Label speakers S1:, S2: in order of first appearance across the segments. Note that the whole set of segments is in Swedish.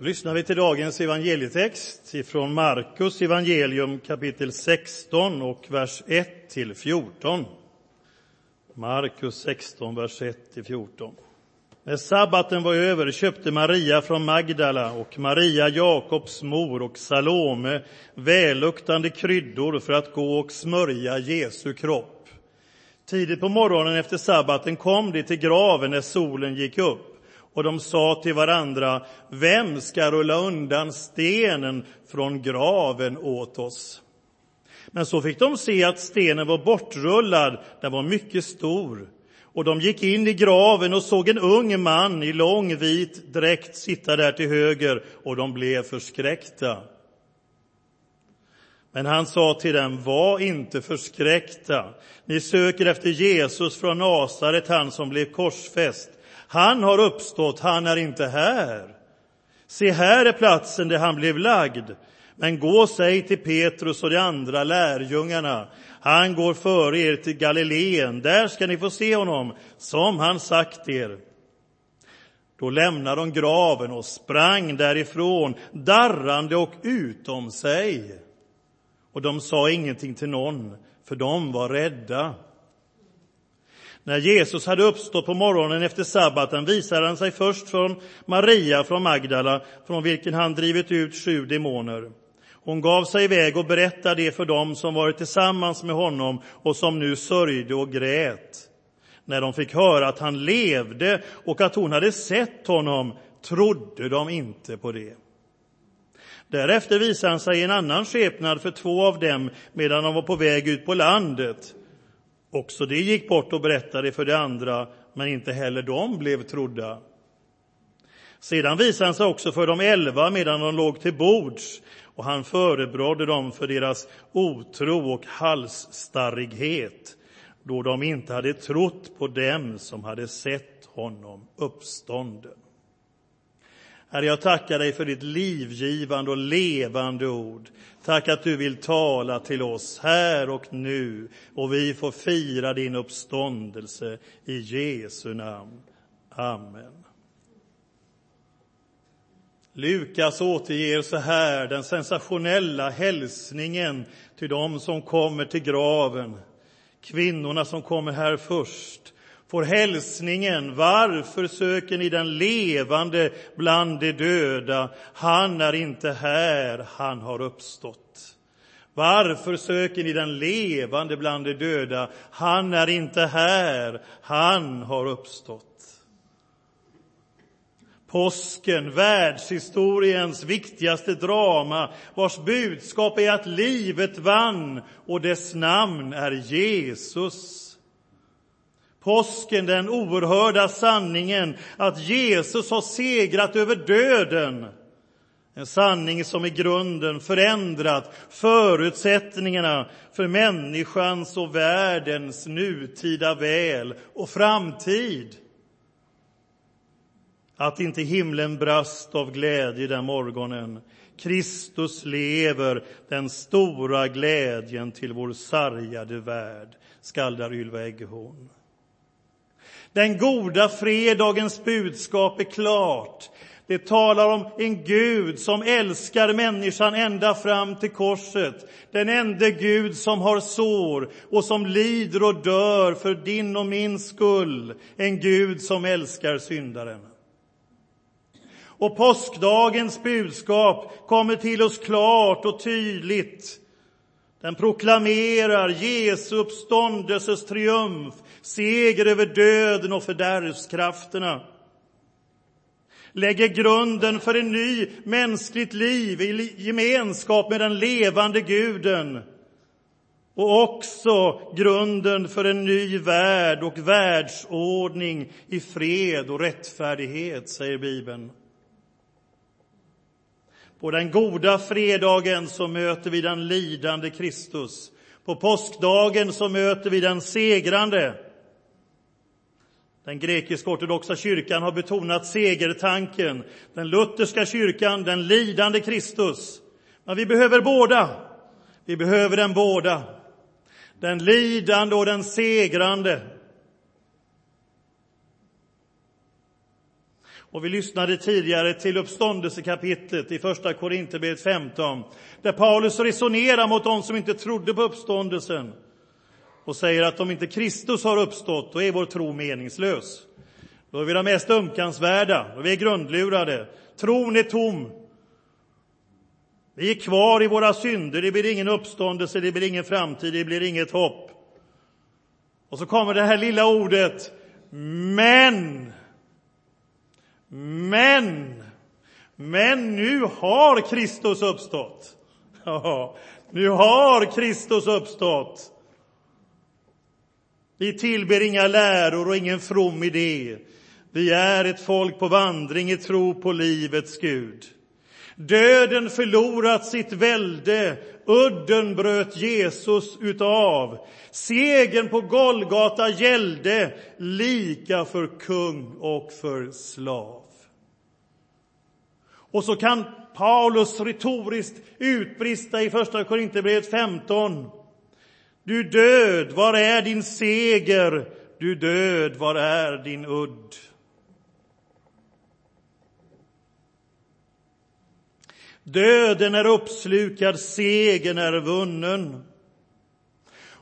S1: Lyssnar vi till dagens evangelietext ifrån Markus evangelium kapitel 16 och vers 1 till 14. Markus 16, vers 1 till 14. När sabbaten var över köpte Maria från Magdala och Maria, Jakobs mor och Salome välluktande kryddor för att gå och smörja Jesu kropp. Tidigt på morgonen efter sabbaten kom de till graven när solen gick upp och de sa till varandra, vem ska rulla undan stenen från graven åt oss? Men så fick de se att stenen var bortrullad, den var mycket stor. Och de gick in i graven och såg en ung man i lång vit dräkt sitta där till höger, och de blev förskräckta. Men han sa till dem, var inte förskräckta. Ni söker efter Jesus från Nasaret, han som blev korsfäst. Han har uppstått, han är inte här. Se, här är platsen där han blev lagd. Men gå och säg till Petrus och de andra lärjungarna, han går före er till Galileen, där ska ni få se honom, som han sagt er. Då lämnade de graven och sprang därifrån, darrande och utom sig. Och de sa ingenting till någon, för de var rädda. När Jesus hade uppstått på morgonen efter sabbaten visade han sig först från Maria från Magdala, från vilken han drivit ut sju demoner. Hon gav sig iväg och berättade det för dem som varit tillsammans med honom och som nu sörjde och grät. När de fick höra att han levde och att hon hade sett honom trodde de inte på det. Därefter visade han sig i en annan skepnad för två av dem medan de var på väg ut på landet. Också de gick bort och berättade för de andra, men inte heller de blev trodda. Sedan visade han sig också för de elva medan de låg till bords och han förebrådde dem för deras otro och halsstarrighet då de inte hade trott på dem som hade sett honom uppstånden. Herre, jag tackar dig för ditt livgivande och levande ord. Tack att du vill tala till oss här och nu och vi får fira din uppståndelse i Jesu namn. Amen. Lukas återger så här den sensationella hälsningen till dem som kommer till graven. Kvinnorna som kommer här först får hälsningen Varför söker ni den levande bland de döda? Han är inte här, han har uppstått. Varför söker ni den levande bland de döda? Han är inte här, han har uppstått. Påsken, världshistoriens viktigaste drama, vars budskap är att livet vann och dess namn är Jesus. Påsken, den oerhörda sanningen att Jesus har segrat över döden. En sanning som i grunden förändrat förutsättningarna för människans och världens nutida väl och framtid. Att inte himlen brast av glädje den morgonen. Kristus lever, den stora glädjen till vår sargade värld, skaldar Ylva Eggehorn. Den goda fredagens budskap är klart. Det talar om en Gud som älskar människan ända fram till korset. Den enda Gud som har sår och som lider och dör för din och min skull. En Gud som älskar syndaren. Och påskdagens budskap kommer till oss klart och tydligt. Den proklamerar Jesu uppståndelses triumf, seger över döden och fördärvskrafterna. Lägger grunden för en ny mänskligt liv i gemenskap med den levande guden. Och också grunden för en ny värld och världsordning i fred och rättfärdighet, säger Bibeln. På den goda fredagen så möter vi den lidande Kristus. På påskdagen så möter vi den segrande. Den grekisk-ortodoxa kyrkan har betonat segertanken. Den lutherska kyrkan, den lidande Kristus. Men vi behöver båda. Vi behöver den båda. Den lidande och den segrande. Och vi lyssnade tidigare till uppståndelsekapitlet i Första Korinthierbrevet 15, där Paulus resonerar mot dem som inte trodde på uppståndelsen och säger att om inte Kristus har uppstått, då är vår tro meningslös. Då är vi de mest ömkansvärda, då är vi grundlurade. Tron är tom. Vi är kvar i våra synder, det blir ingen uppståndelse, det blir ingen framtid, det blir inget hopp. Och så kommer det här lilla ordet men. Men. Men nu har Kristus uppstått. Ja, nu har Kristus uppstått. Vi tillber inga läror och ingen from idé. Vi är ett folk på vandring i tro på livets Gud. Döden förlorat sitt välde, udden bröt Jesus utav. Segern på Golgata gällde lika för kung och för slav. Och så kan Paulus retoriskt utbrista i Första Korinthierbrevet 15. Du död, var är din seger? Du död, var är din udd? Döden är uppslukad, segern är vunnen.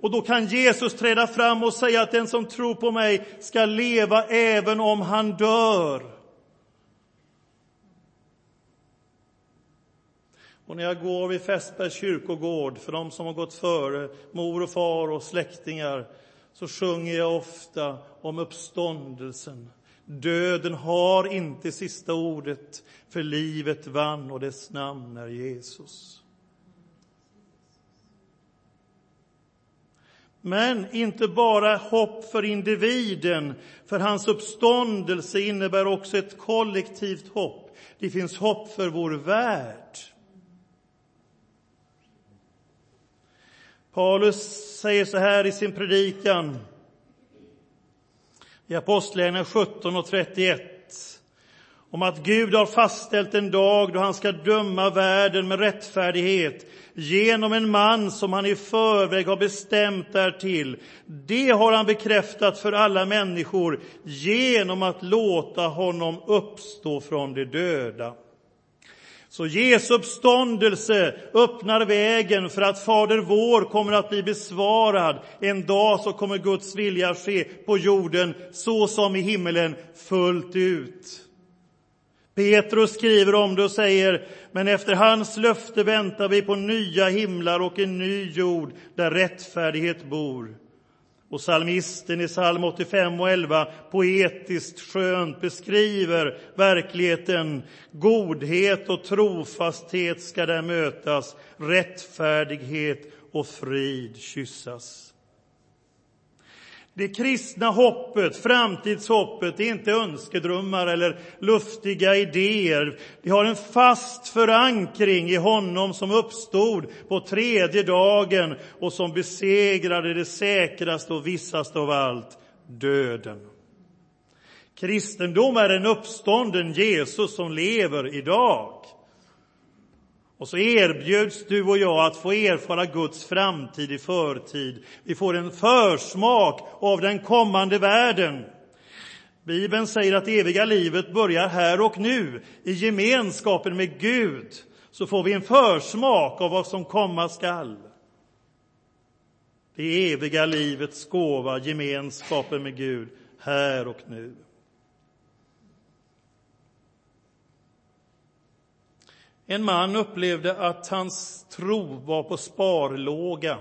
S1: Och då kan Jesus träda fram och säga att den som tror på mig ska leva även om han dör. Och när jag går vid Fässbergs kyrkogård, för de som har gått före, mor och far och släktingar, så sjunger jag ofta om uppståndelsen. Döden har inte sista ordet, för livet vann och dess namn är Jesus. Men inte bara hopp för individen, för hans uppståndelse innebär också ett kollektivt hopp. Det finns hopp för vår värld. Paulus säger så här i sin predikan i Apostlagärningarna 17 och 31 om att Gud har fastställt en dag då han ska döma världen med rättfärdighet genom en man som han i förväg har bestämt därtill. Det har han bekräftat för alla människor genom att låta honom uppstå från de döda. Så Jesu uppståndelse öppnar vägen för att Fader vår kommer att bli besvarad. En dag så kommer Guds vilja ske på jorden så som i himmelen fullt ut. Petrus skriver om det och säger, men efter hans löfte väntar vi på nya himlar och en ny jord där rättfärdighet bor. Och psalmisten i psalm 85 och 11 poetiskt skönt beskriver verkligheten. Godhet och trofasthet ska där mötas, rättfärdighet och frid kyssas. Det kristna hoppet, framtidshoppet, är inte önskedrömmar eller luftiga idéer. Det har en fast förankring i honom som uppstod på tredje dagen och som besegrade det säkraste och vissaste av allt, döden. Kristendom är en uppstånden Jesus som lever idag. Och så erbjuds du och jag att få erfara Guds framtid i förtid. Vi får en försmak av den kommande världen. Bibeln säger att det eviga livet börjar här och nu. I gemenskapen med Gud så får vi en försmak av vad som komma skall. Det eviga livets gåva, gemenskapen med Gud, här och nu. En man upplevde att hans tro var på sparlåga.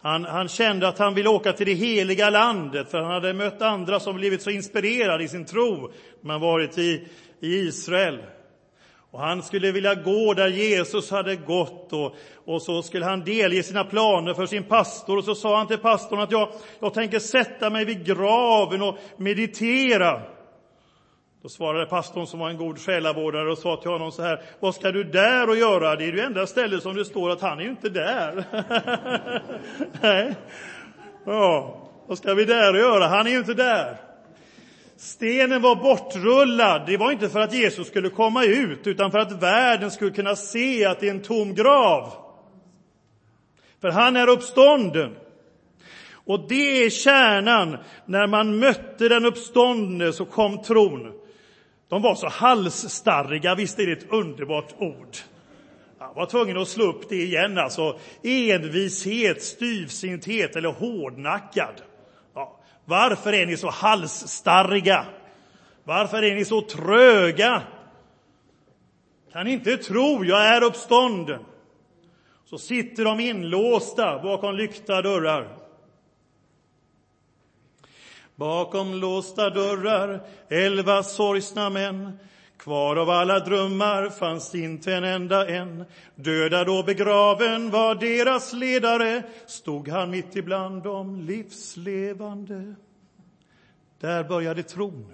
S1: Han, han, kände att han ville åka till det heliga landet, för han hade mött andra som blivit så inspirerade i sin tro. Man varit i, i Israel. Och han skulle vilja gå där Jesus hade gått och, och så skulle han delge sina planer för sin pastor. Och så sa han till pastorn att jag, jag tänker sätta mig vid graven och meditera. Då svarade pastorn som var en god själavårdare och sa till honom så här, vad ska du där och göra? Det är det enda stället som det står att han är ju inte där. Nej. Ja, vad ska vi där och göra? Han är ju inte där. Stenen var bortrullad. Det var inte för att Jesus skulle komma ut, utan för att världen skulle kunna se att det är en tom grav. För han är uppstånden. Och det är kärnan. När man mötte den uppståndne så kom tron. De var så halsstarriga, visst är det ett underbart ord? Jag var tvungen att slå upp det igen, alltså envishet, styvsinthet eller hårdnackad. Ja, varför är ni så halsstarriga? Varför är ni så tröga? Kan inte tro, jag är uppstånden. Så sitter de inlåsta bakom lyckta dörrar. Bakom låsta dörrar, elva sorgsna män. Kvar av alla drömmar fanns inte en enda en. Dödad och begraven var deras ledare. Stod han mitt ibland de livslevande. Där började tron.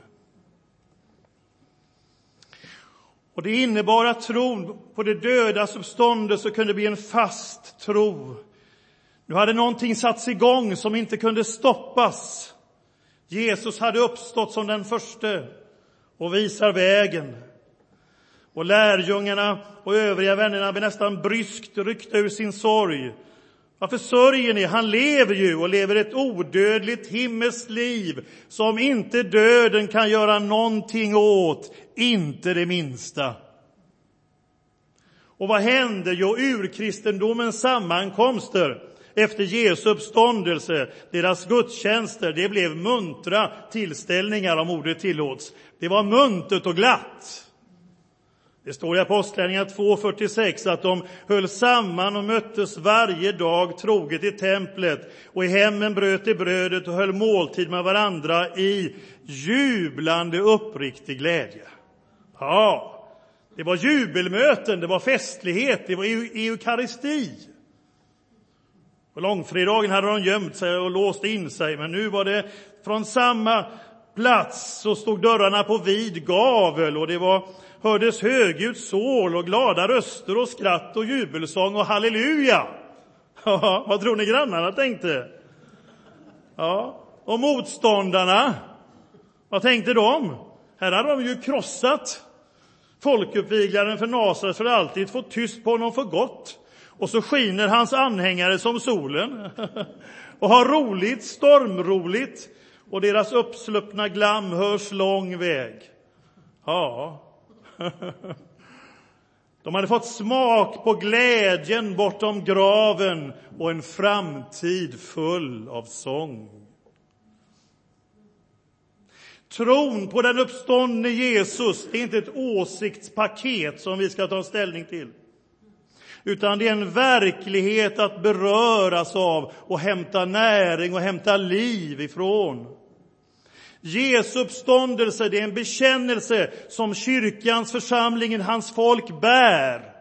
S1: Och det innebar att tron på det dödas uppståndelse kunde bli en fast tro. Nu hade någonting satts igång som inte kunde stoppas. Jesus hade uppstått som den första och visar vägen. Och lärjungarna och övriga vännerna blir nästan bryskt ryckta ur sin sorg. Varför sörjer ni? Han lever ju och lever ett odödligt himmelskt liv som inte döden kan göra någonting åt, inte det minsta. Och vad hände? Jo, urkristendomens sammankomster efter Jesu uppståndelse, deras gudstjänster, det blev muntra tillställningar om ordet tillåts. Det var muntert och glatt. Det står i Apostlagärningarna 2.46 att de höll samman och möttes varje dag troget i templet och i hemmen bröt de brödet och höll måltid med varandra i jublande uppriktig glädje. Ja, det var jubelmöten, det var festlighet, det var eukaristi. På långfredagen hade de gömt sig och låst in sig, men nu var det från samma plats så stod dörrarna på vid gavel och det var, hördes högljutt sål och glada röster och skratt och jubelsång och halleluja. Ja, vad tror ni grannarna tänkte? Ja, och motståndarna, vad tänkte de? Här hade de ju krossat folkuppviglaren för Nasaret för alltid, fått tyst på honom för gott. Och så skiner hans anhängare som solen och har roligt, stormroligt och deras uppsluppna glam hörs lång väg. Ja, de hade fått smak på glädjen bortom graven och en framtid full av sång. Tron på den uppståndne Jesus är inte ett åsiktspaket som vi ska ta ställning till utan det är en verklighet att beröras av och hämta näring och hämta liv ifrån. Jesu uppståndelse det är en bekännelse som kyrkans, församlingen, hans folk bär.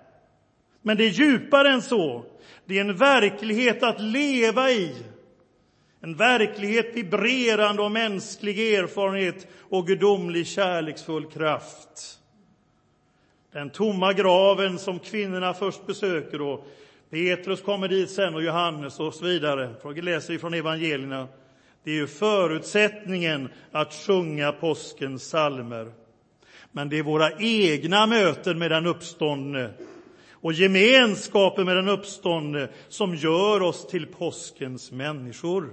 S1: Men det är djupare än så. Det är en verklighet att leva i. En verklighet vibrerande av mänsklig erfarenhet och gudomlig kärleksfull kraft. Den tomma graven som kvinnorna först besöker och Petrus kommer dit sen och Johannes och så vidare. Vi läser från evangelierna. Det är ju förutsättningen att sjunga påskens salmer. Men det är våra egna möten med den uppståndne och gemenskapen med den uppståndne som gör oss till påskens människor.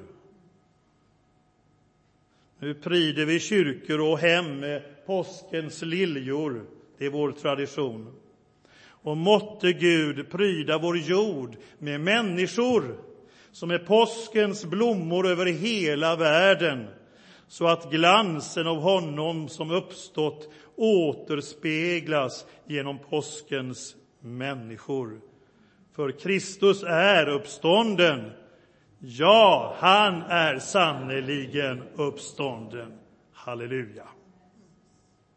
S1: Nu prider vi kyrkor och hem med påskens liljor. Det är vår tradition. Och måtte Gud pryda vår jord med människor som är påskens blommor över hela världen så att glansen av honom som uppstått återspeglas genom påskens människor. För Kristus är uppstånden. Ja, han är sannerligen uppstånden. Halleluja.